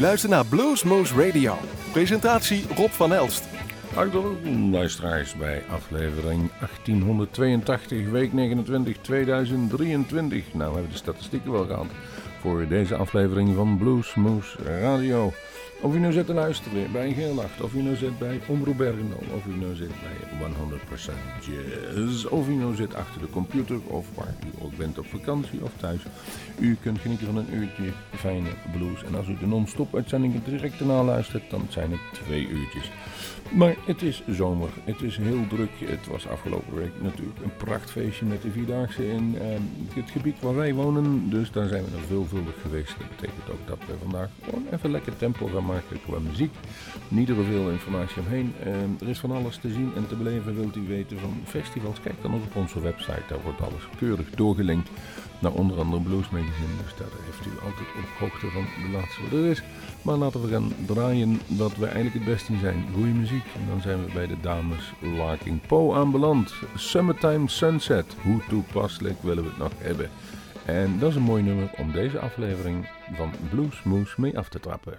luistert naar Bluesmoose Radio. Presentatie Rob van Elst. Hartelijk luisteraars bij aflevering 1882, week 29, 2023. Nou, we hebben de statistieken wel gehad voor deze aflevering van Bluesmoose Radio. Of u nou zit te luisteren bij Geelnacht, of u nou zit bij Omroep Bergen, of u nou zit bij 100% Jazz, of u nou zit achter de computer, of waar u ook bent op vakantie of thuis. U kunt genieten van een uurtje fijne blues. En als u de non-stop uitzendingen direct erna luistert, dan zijn het twee uurtjes. Maar het is zomer, het is heel druk. Het was afgelopen week natuurlijk een prachtfeestje met de Vierdaagse in eh, het gebied waar wij wonen. Dus daar zijn we nog veelvuldig geweest. Dat betekent ook dat we vandaag gewoon even lekker tempo gaan maken qua muziek. Niet er veel informatie omheen. Eh, er is van alles te zien en te beleven. Wilt u weten van festivals? Kijk dan ook op onze website. Daar wordt alles keurig doorgelinkt naar onder andere Blues Magazine. Dus daar heeft u altijd op hoogte van de laatste wat er is. Maar laten we gaan draaien wat we eigenlijk het beste in zijn. Goede muziek. En dan zijn we bij de dames Larking Poe aanbeland. Summertime Sunset. Hoe toepasselijk willen we het nog hebben? En dat is een mooi nummer om deze aflevering van Blues Moose mee af te trappen.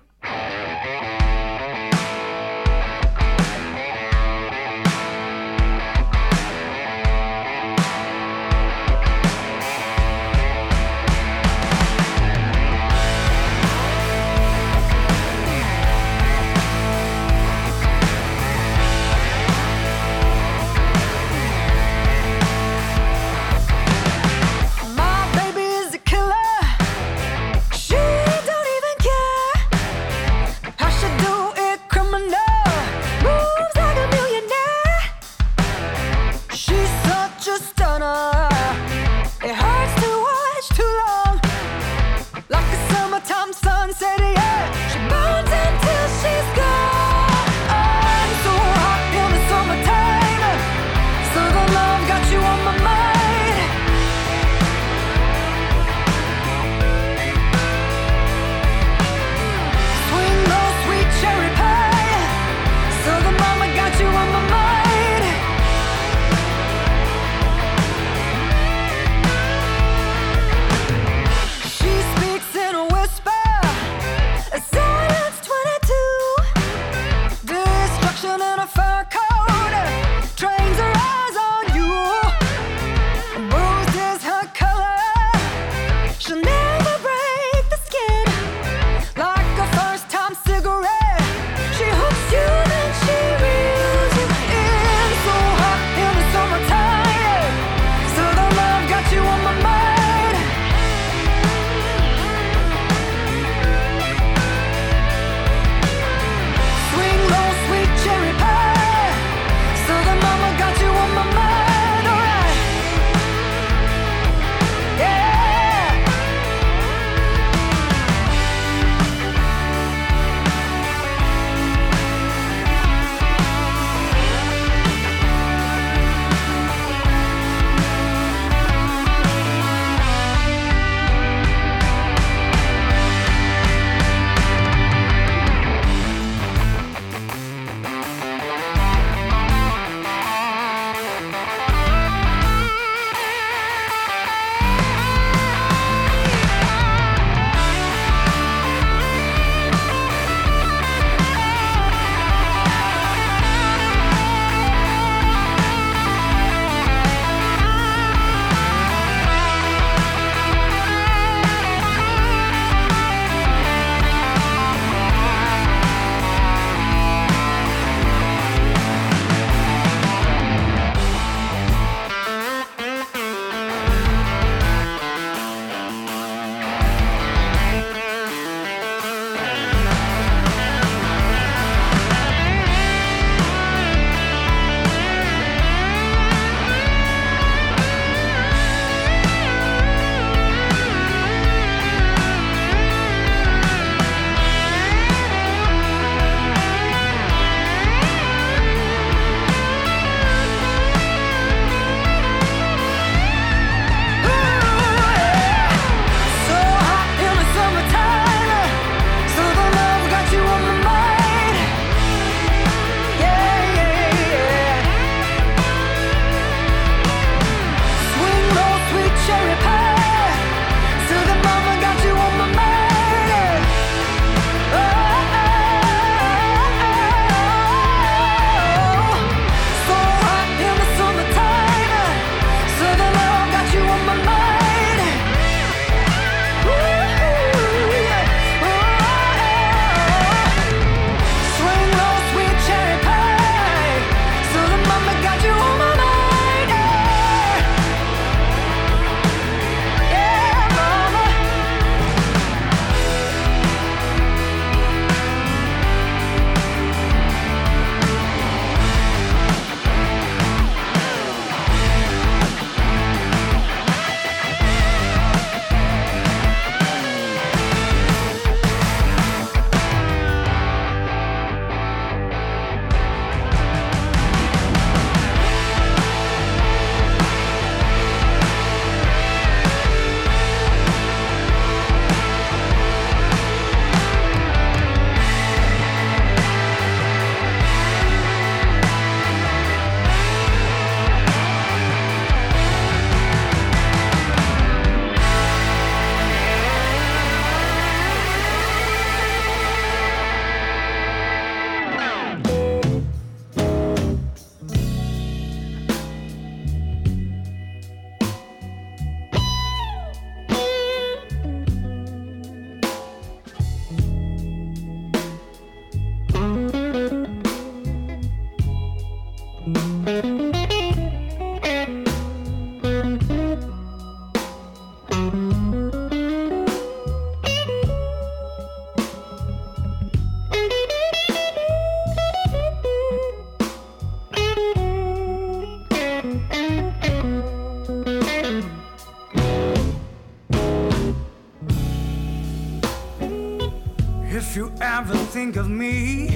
Think of me,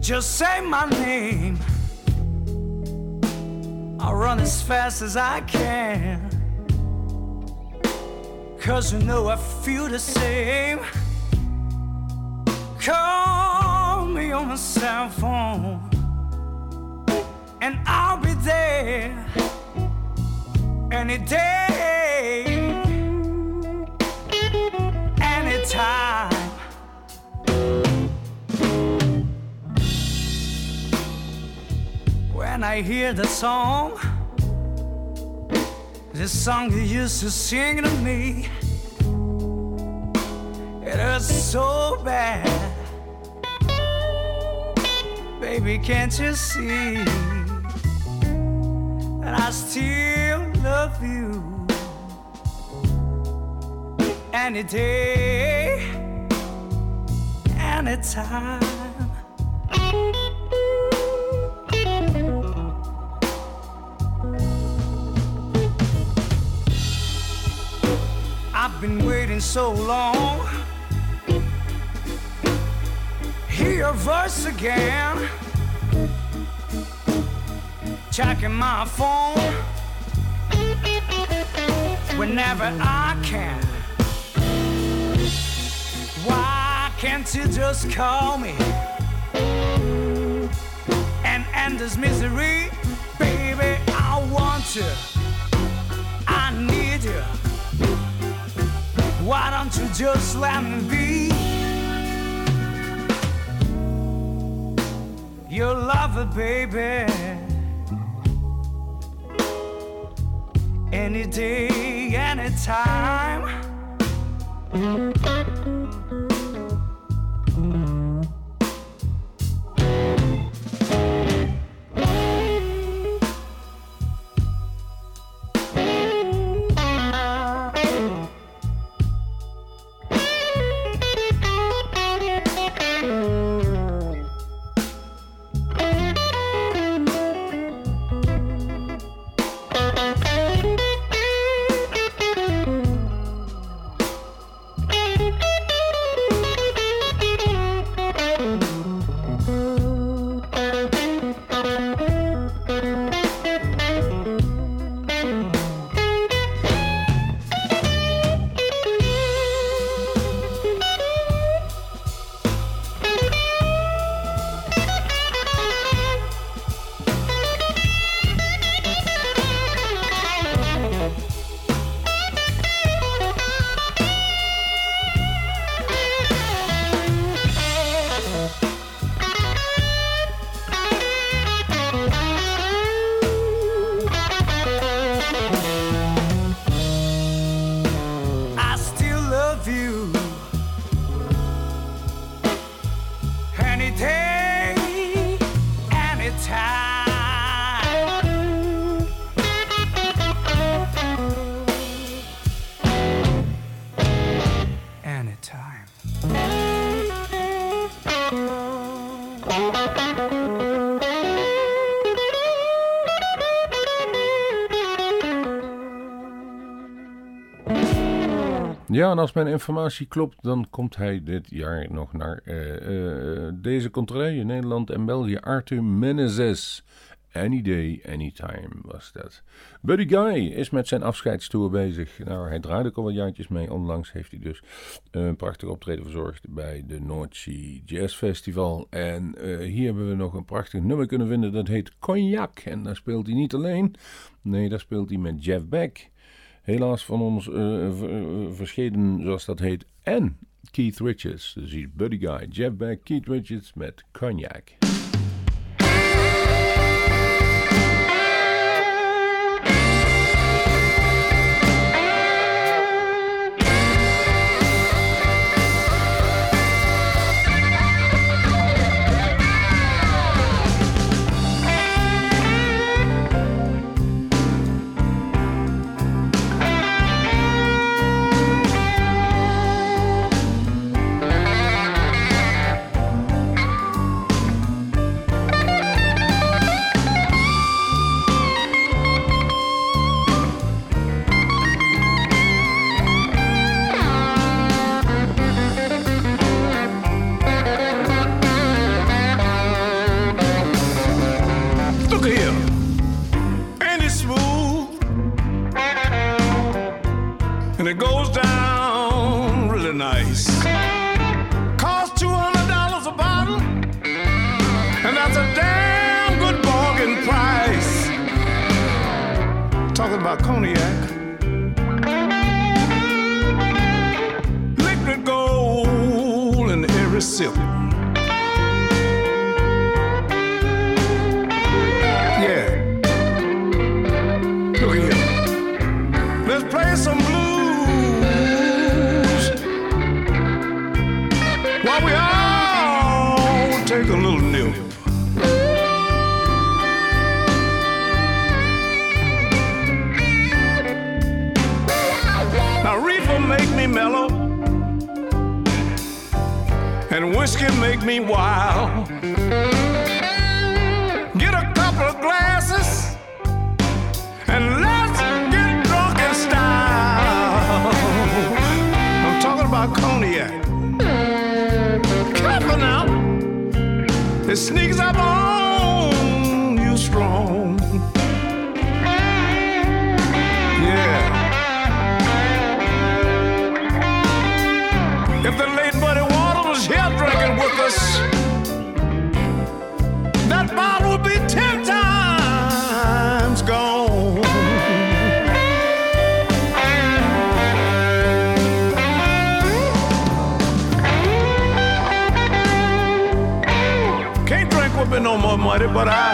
just say my name. I'll run as fast as I can. Cause you know I feel the same. Call me on my cell phone, and I'll be there any day, When I hear the song, this song you used to sing to me, it hurts so bad. Baby, can't you see that I still love you? Any day, anytime. I've been waiting so long. Hear your voice again. Checking my phone whenever I can. Why can't you just call me and end this misery? Baby, I want you. Why don't you just let me be your lover, baby? Any day, anytime. I Ja, en als mijn informatie klopt, dan komt hij dit jaar nog naar eh, eh, deze contrée in Nederland en België. Arthur Menezes. Any day, anytime was dat. Buddy Guy is met zijn afscheidstour bezig. Nou, hij draaide ook al wat jaartjes mee. Onlangs heeft hij dus een prachtig optreden verzorgd bij de Sea Jazz Festival. En eh, hier hebben we nog een prachtig nummer kunnen vinden. Dat heet Cognac. En daar speelt hij niet alleen. Nee, daar speelt hij met Jeff Beck. Helaas van ons eh, v- eh, verschenen, zoals dat heet. En Keith Richards. Dus is Buddy Guy. Jeff Beck, Keith Richards met Cognac. me mellow, and whiskey make me wild. Get a couple of glasses, and let's get drunk in style. I'm talking about cognac. Careful now, it sneaks up on. but I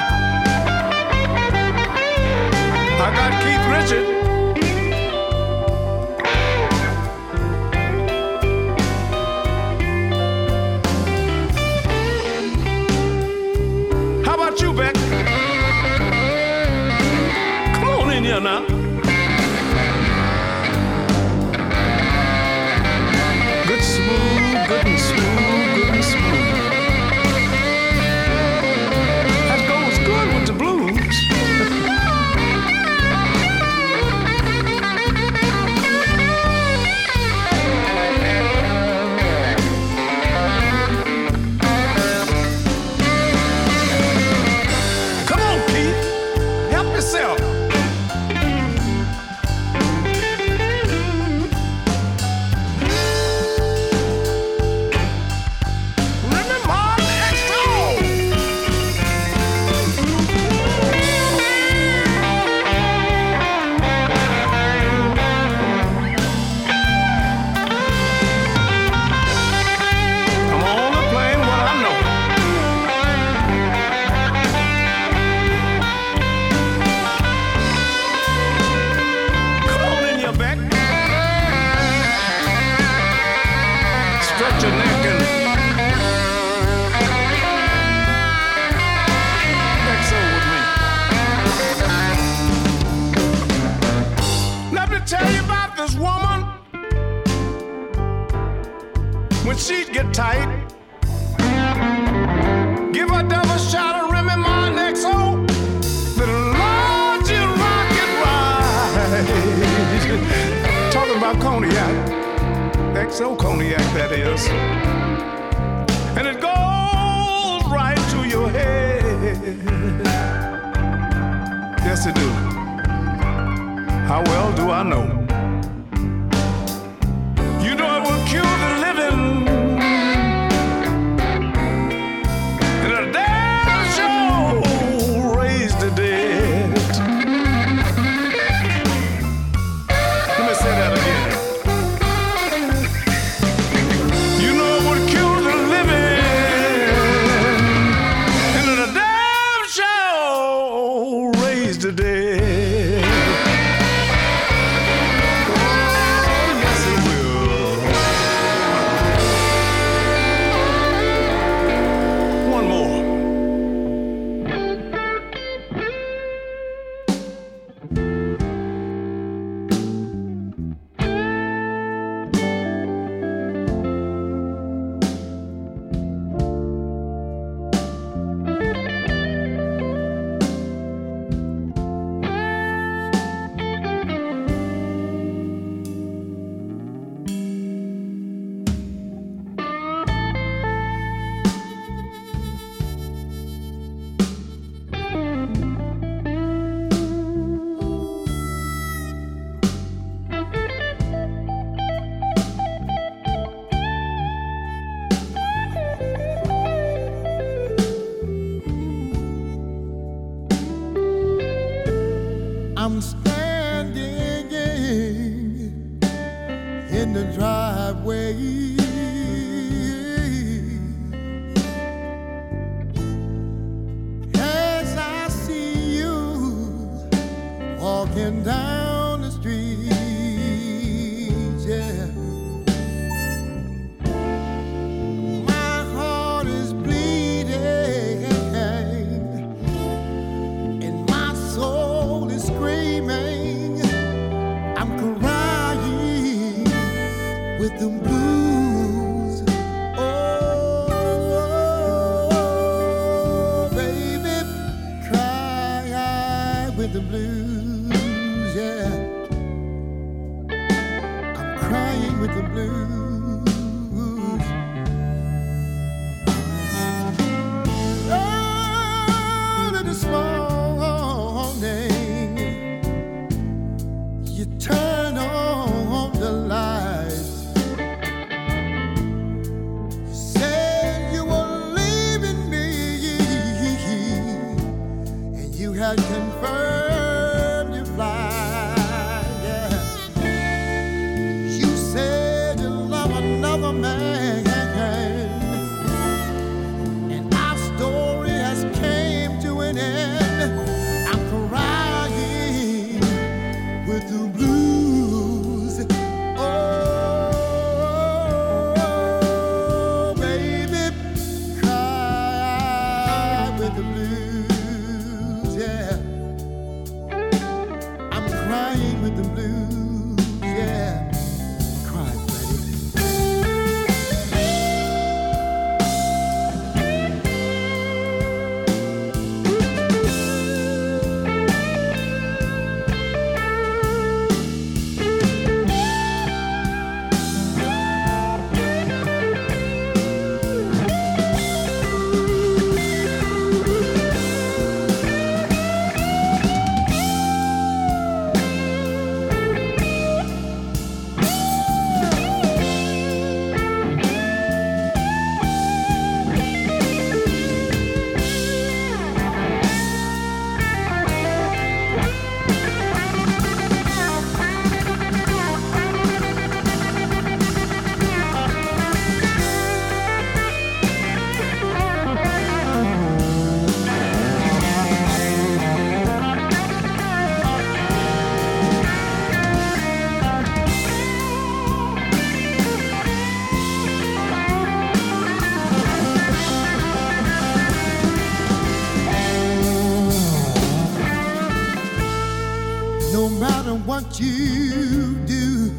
what you do.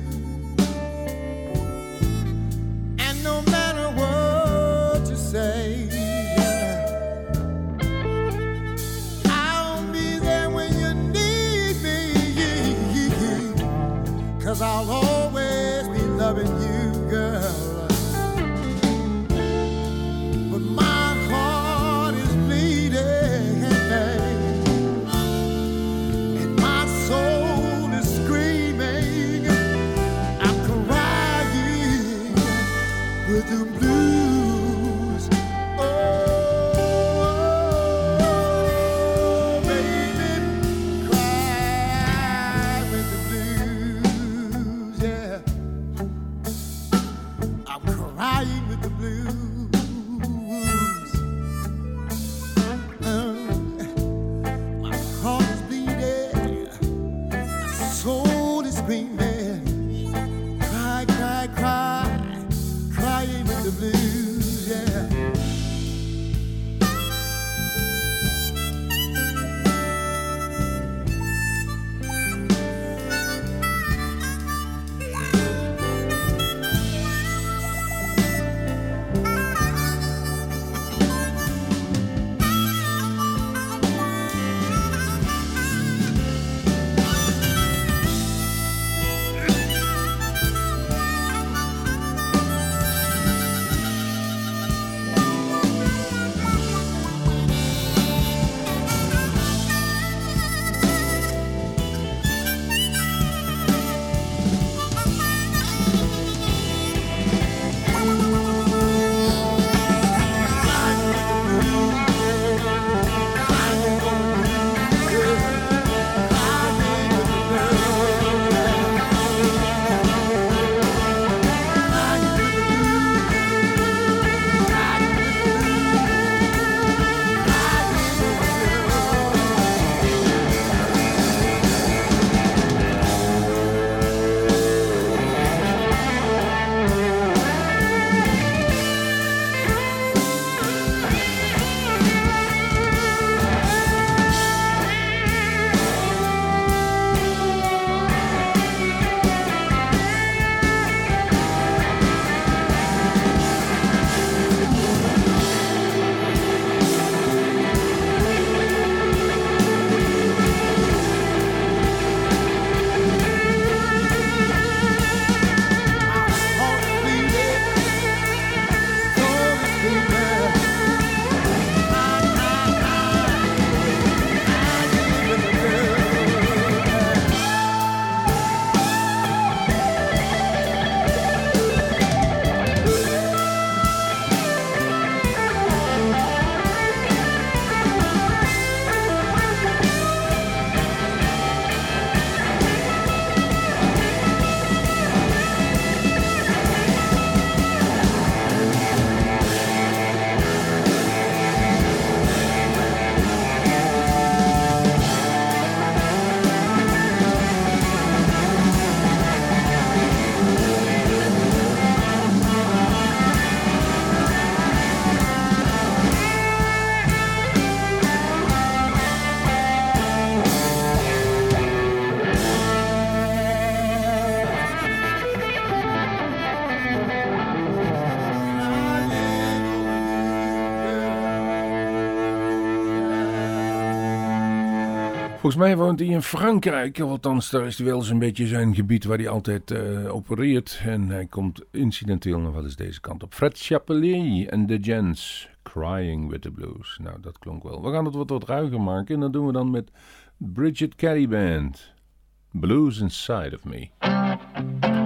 And no matter what you say, I'll be there when you need me. Cause I'll Volgens mij woont hij in Frankrijk. Althans, daar is wel zo'n beetje zijn gebied waar hij altijd uh, opereert. En hij komt incidenteel nog wel eens deze kant op. Fred Chapelier en The Gents. Crying with the Blues. Nou, dat klonk wel. We gaan het wat, wat ruiger maken. En dat doen we dan met Bridget Carey Band. Blues Inside of Me.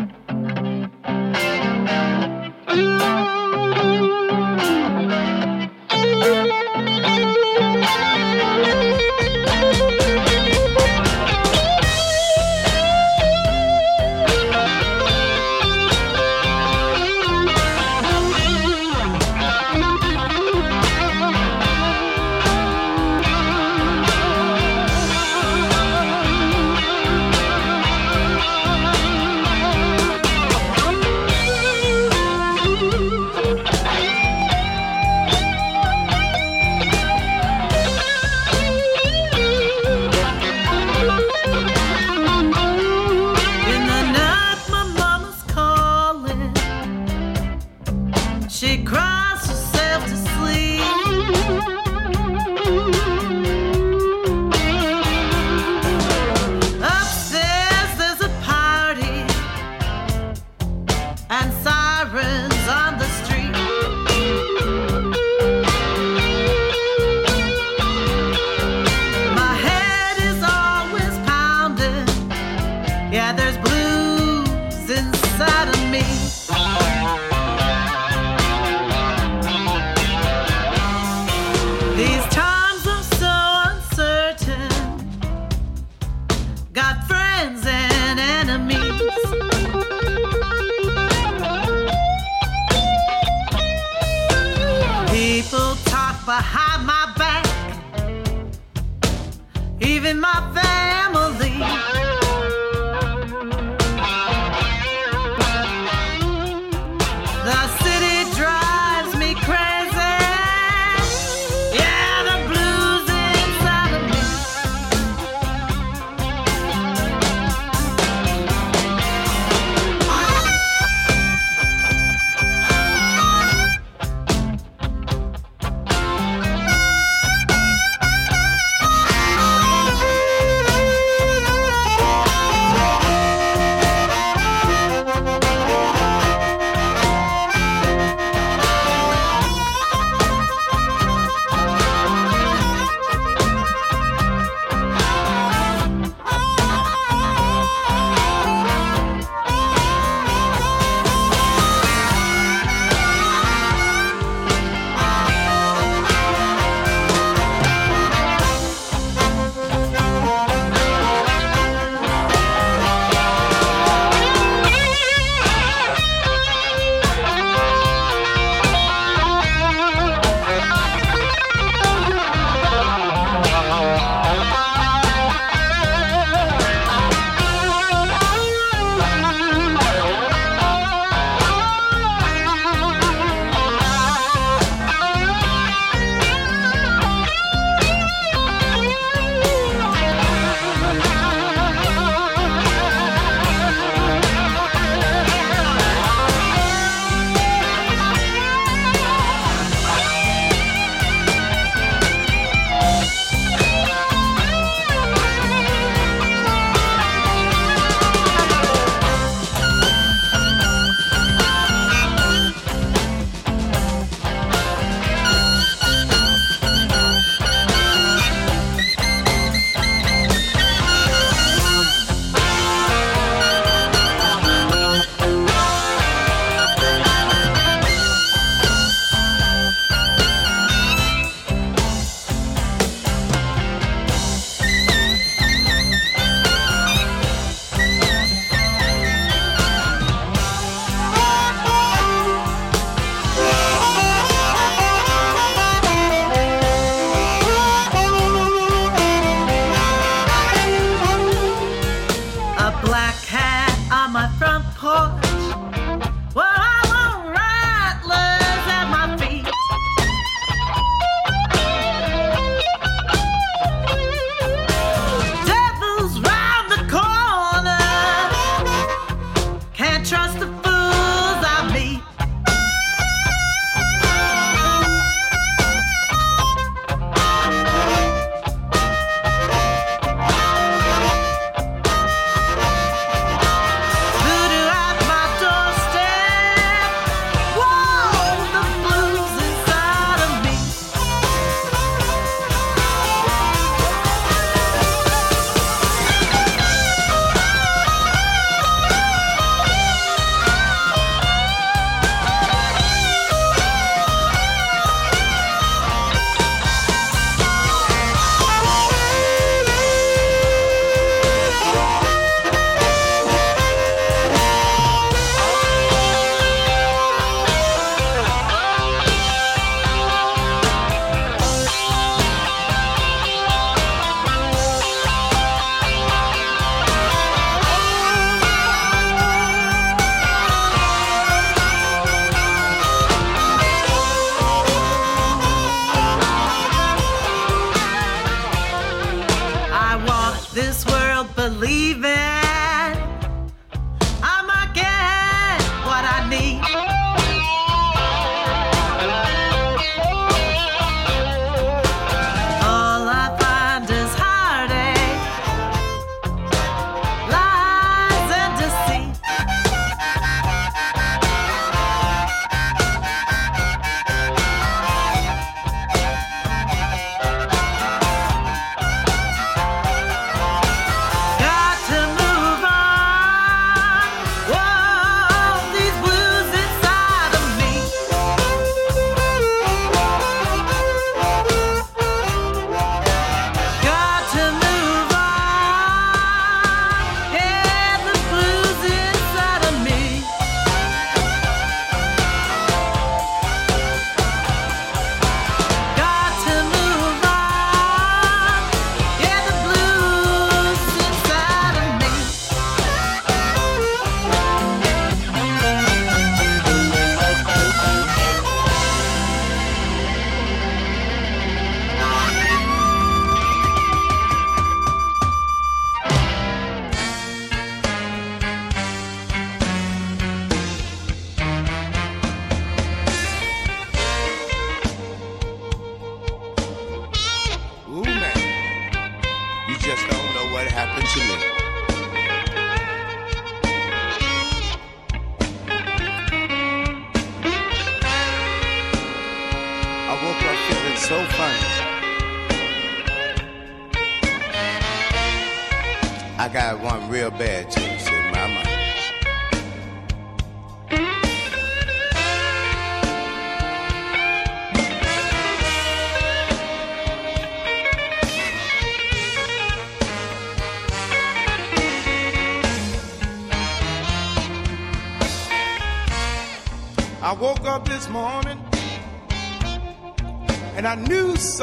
Yeah, there's blues inside of me.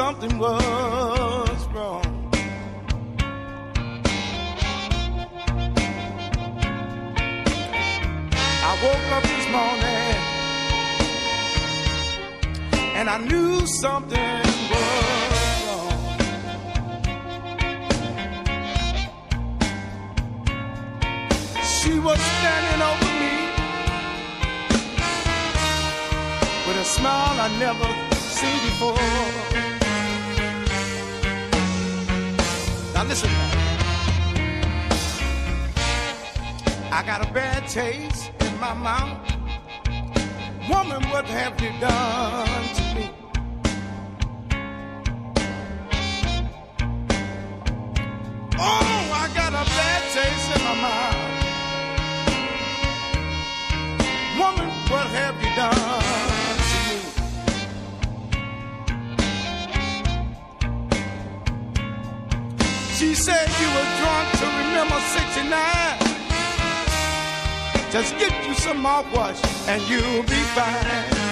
something was Just get you some mouthwash and you'll be fine.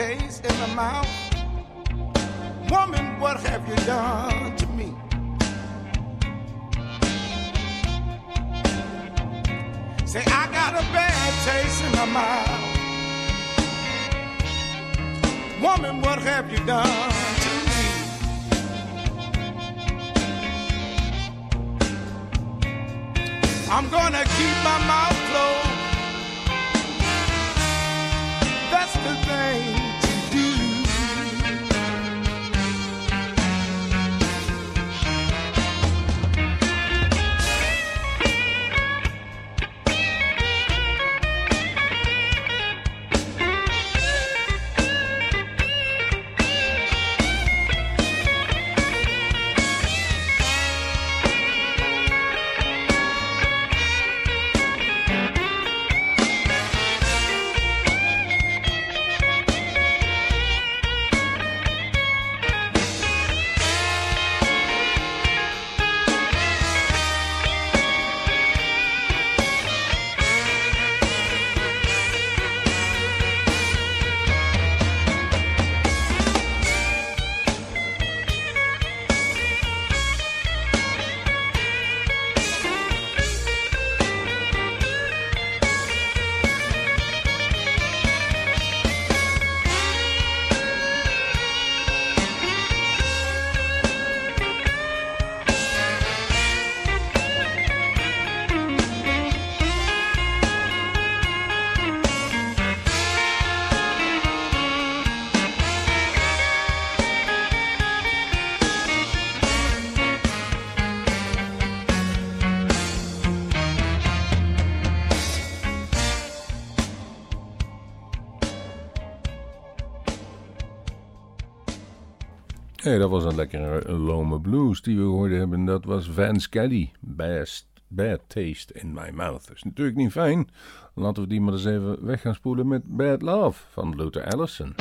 taste in the mouth. Hey, dat was een lekkere Lome Blues die we gehoord hebben. Dat was Vance Kelly, Best, Bad Taste in My Mouth. Dat is natuurlijk niet fijn. Laten we die maar eens even weg gaan spoelen met Bad Love van Luther Allison.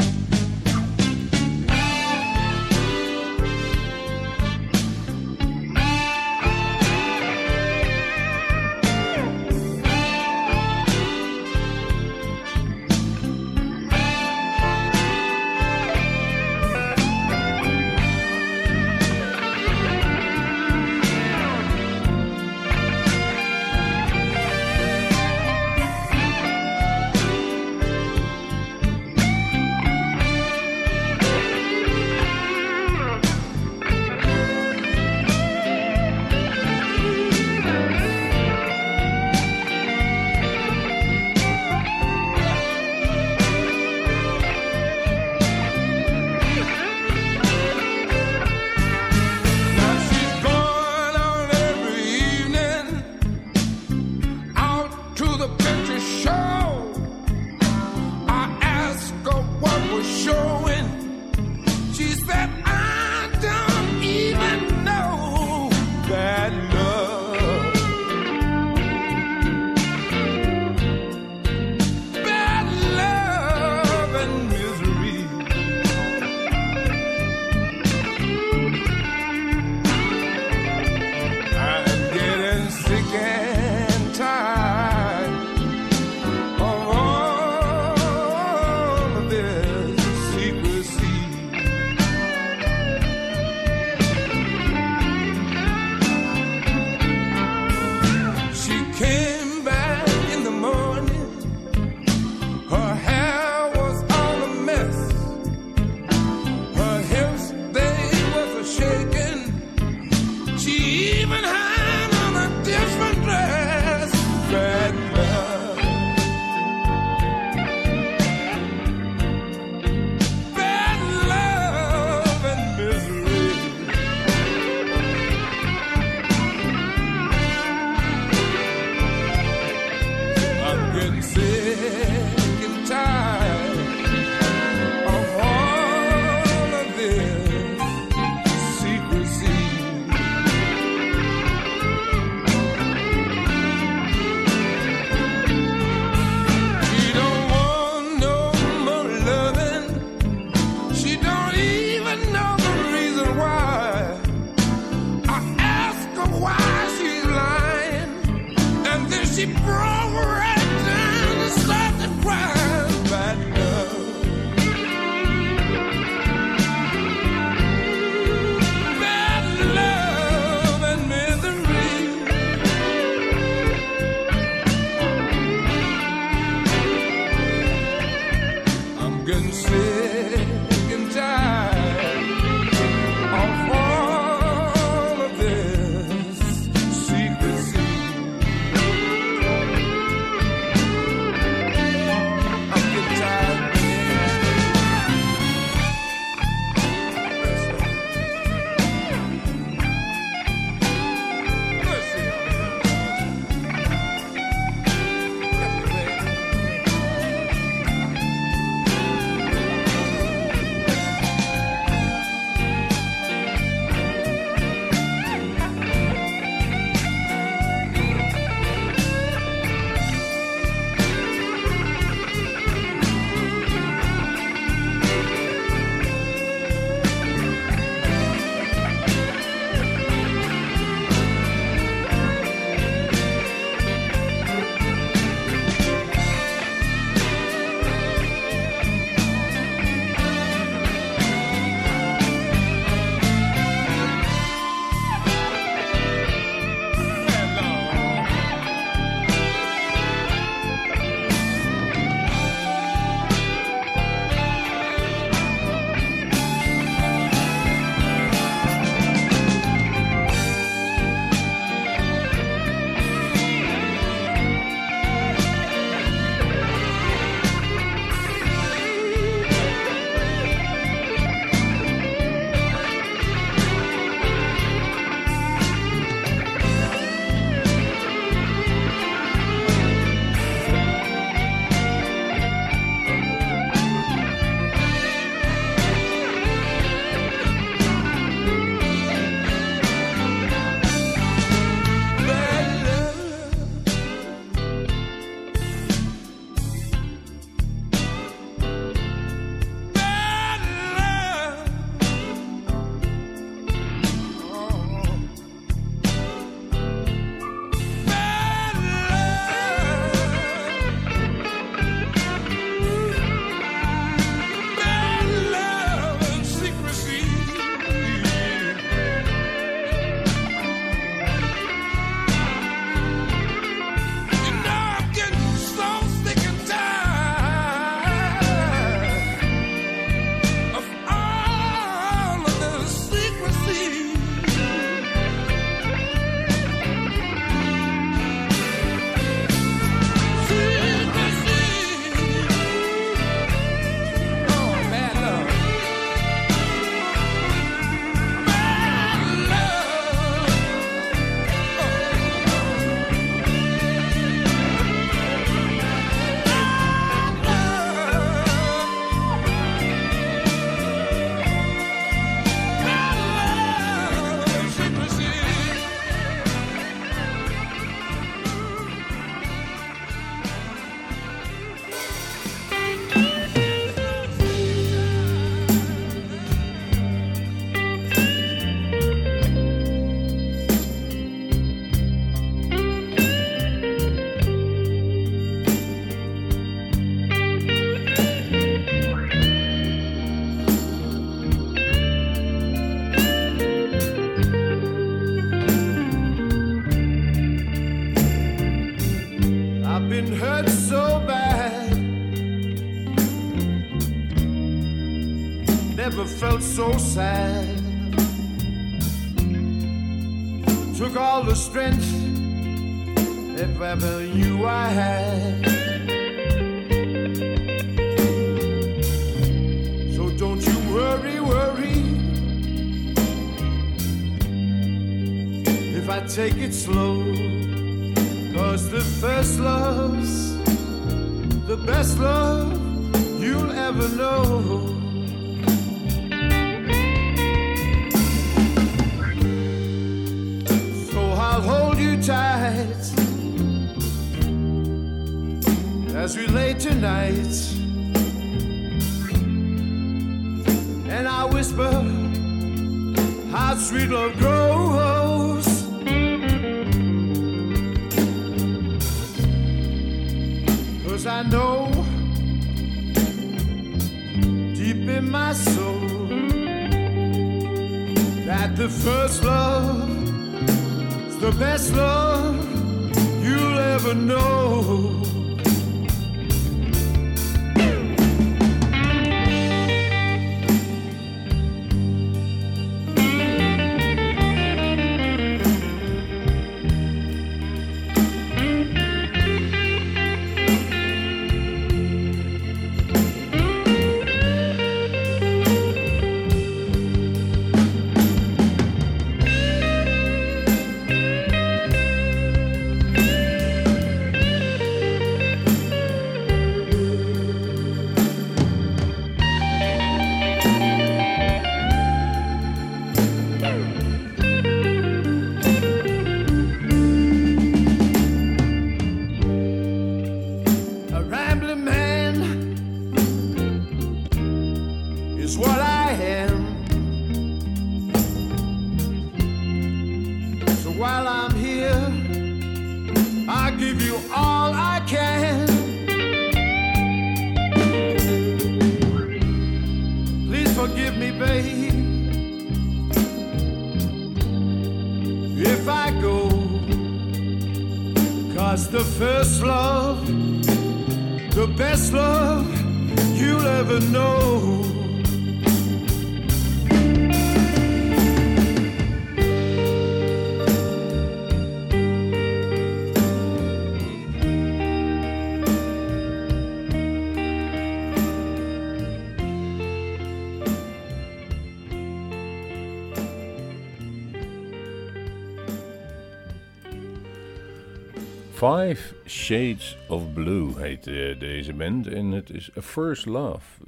Five Shades of Blue heet eh, deze band. En het is A First Love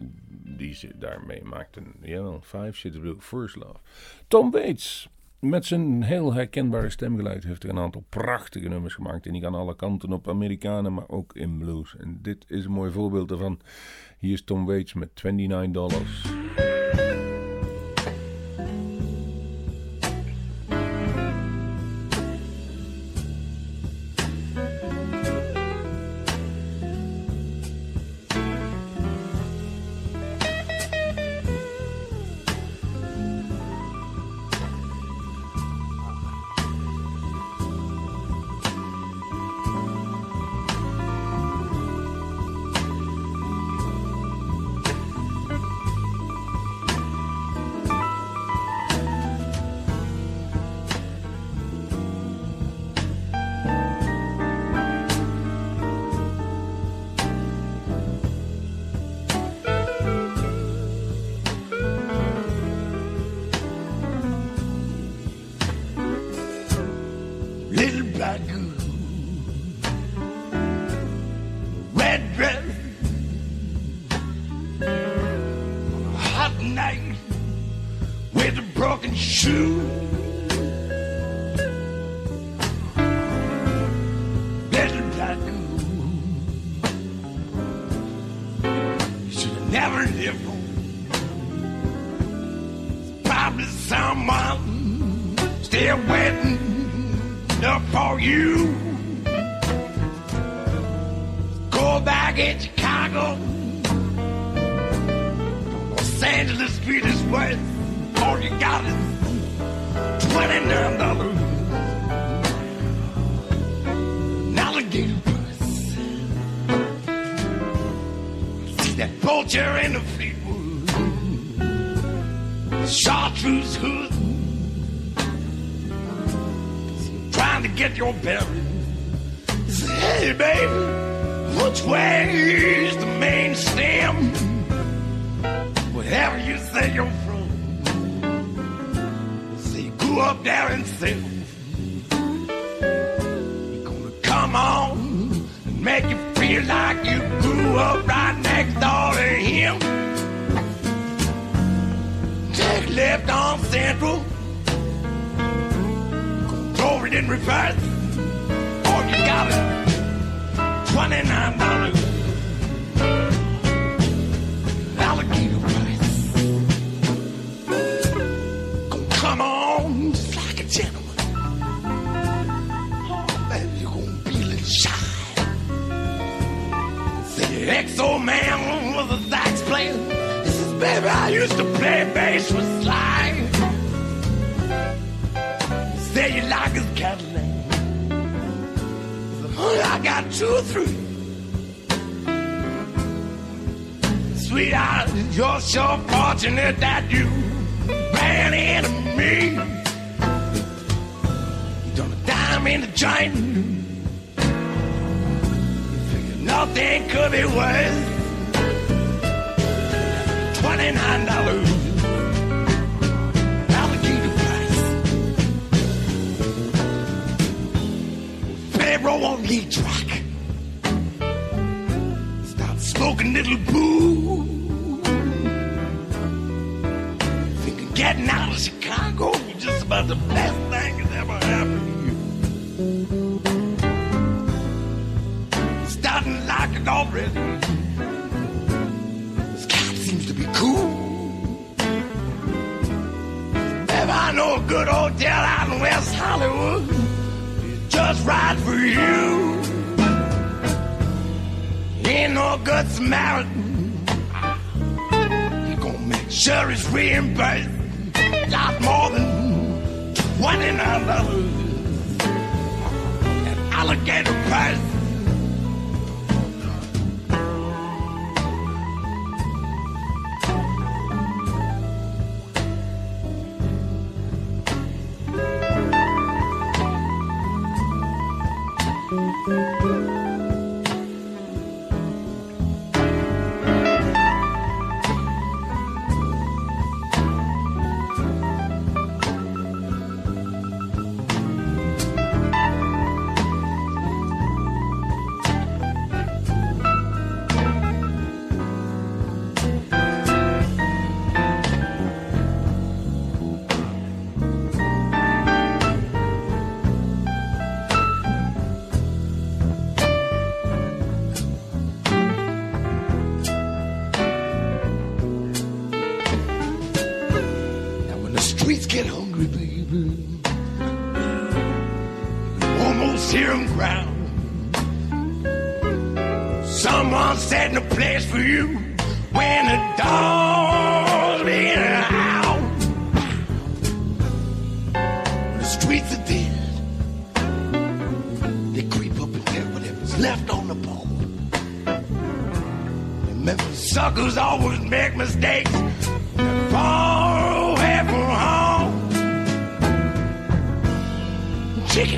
die ze daarmee maakten. Ja, Five Shades of Blue, First Love. Tom Waits, met zijn heel herkenbare stemgeluid, heeft er een aantal prachtige nummers gemaakt. En die aan alle kanten op Amerikanen, maar ook in blues. En dit is een mooi voorbeeld daarvan. Hier is Tom Waits met 29 dollars. Get your bearings. Say, hey, baby, which way is the main stem? Wherever you say you're from. Say, grew up down in Salem. You're gonna come on and make you feel like you grew up right next door to him. Take left on Central. It in reverse. All you got is twenty-nine dollars. Alligator price. Come on just like a gentleman. Oh, baby, you're gonna be a little shy. XO man was a sax player. He says, baby, I used to play bass with Sly. Only I got two or three. Sweetheart, you're so fortunate that you ran into me. You done a dime in the joint. You nothing could be worth $29. Pharaoh on lead track. Start smoking little boo. Thinking getting out of Chicago was just about the best thing that ever happened to you. Starting like it already. This cat seems to be cool. Baby, I know a good hotel out in West Hollywood. Just right for you. Ain't no good Samaritan. He gonna make sure it's reimbursed. Lot more than twenty-nine dollars. That alligator price.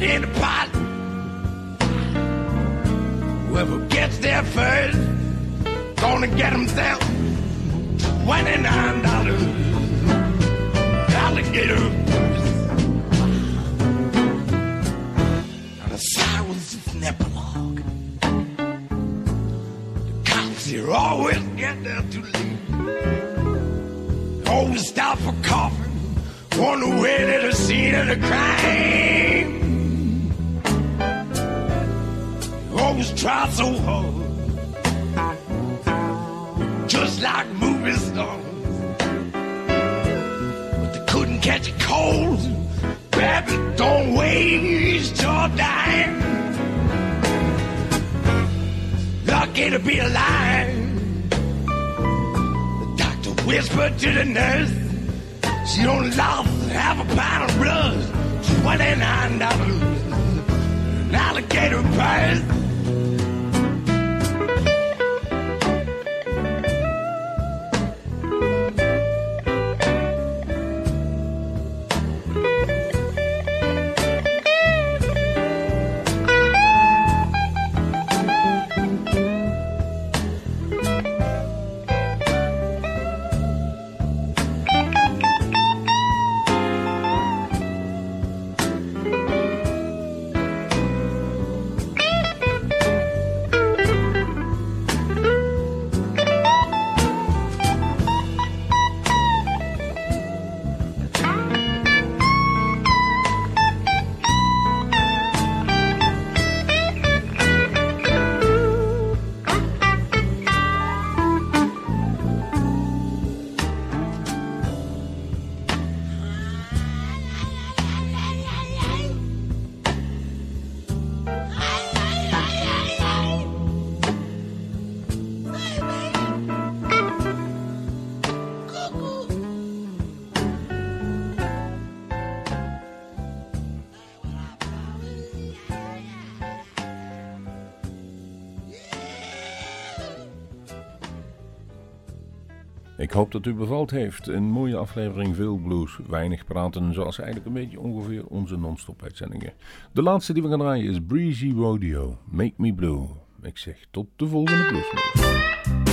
In the pot. Whoever gets there first, gonna get himself twenty-nine dollars. Alligator. Now the sirens of epilogue. The cops here always get there too late. Always stop for coffee on the way to the scene of the crime. Always try so hard, just like movie stars. But they couldn't catch a cold. Baby, don't waste your time. Lucky to be alive The doctor whispered to the nurse. She only lost half a pound of blood. Twenty-nine dollars. An alligator price. hoop dat u bevalt heeft. Een mooie aflevering, veel blues, weinig praten, zoals eigenlijk een beetje ongeveer onze non-stop uitzendingen. De laatste die we gaan draaien is Breezy Rodeo, Make Me Blue. Ik zeg tot de volgende blues.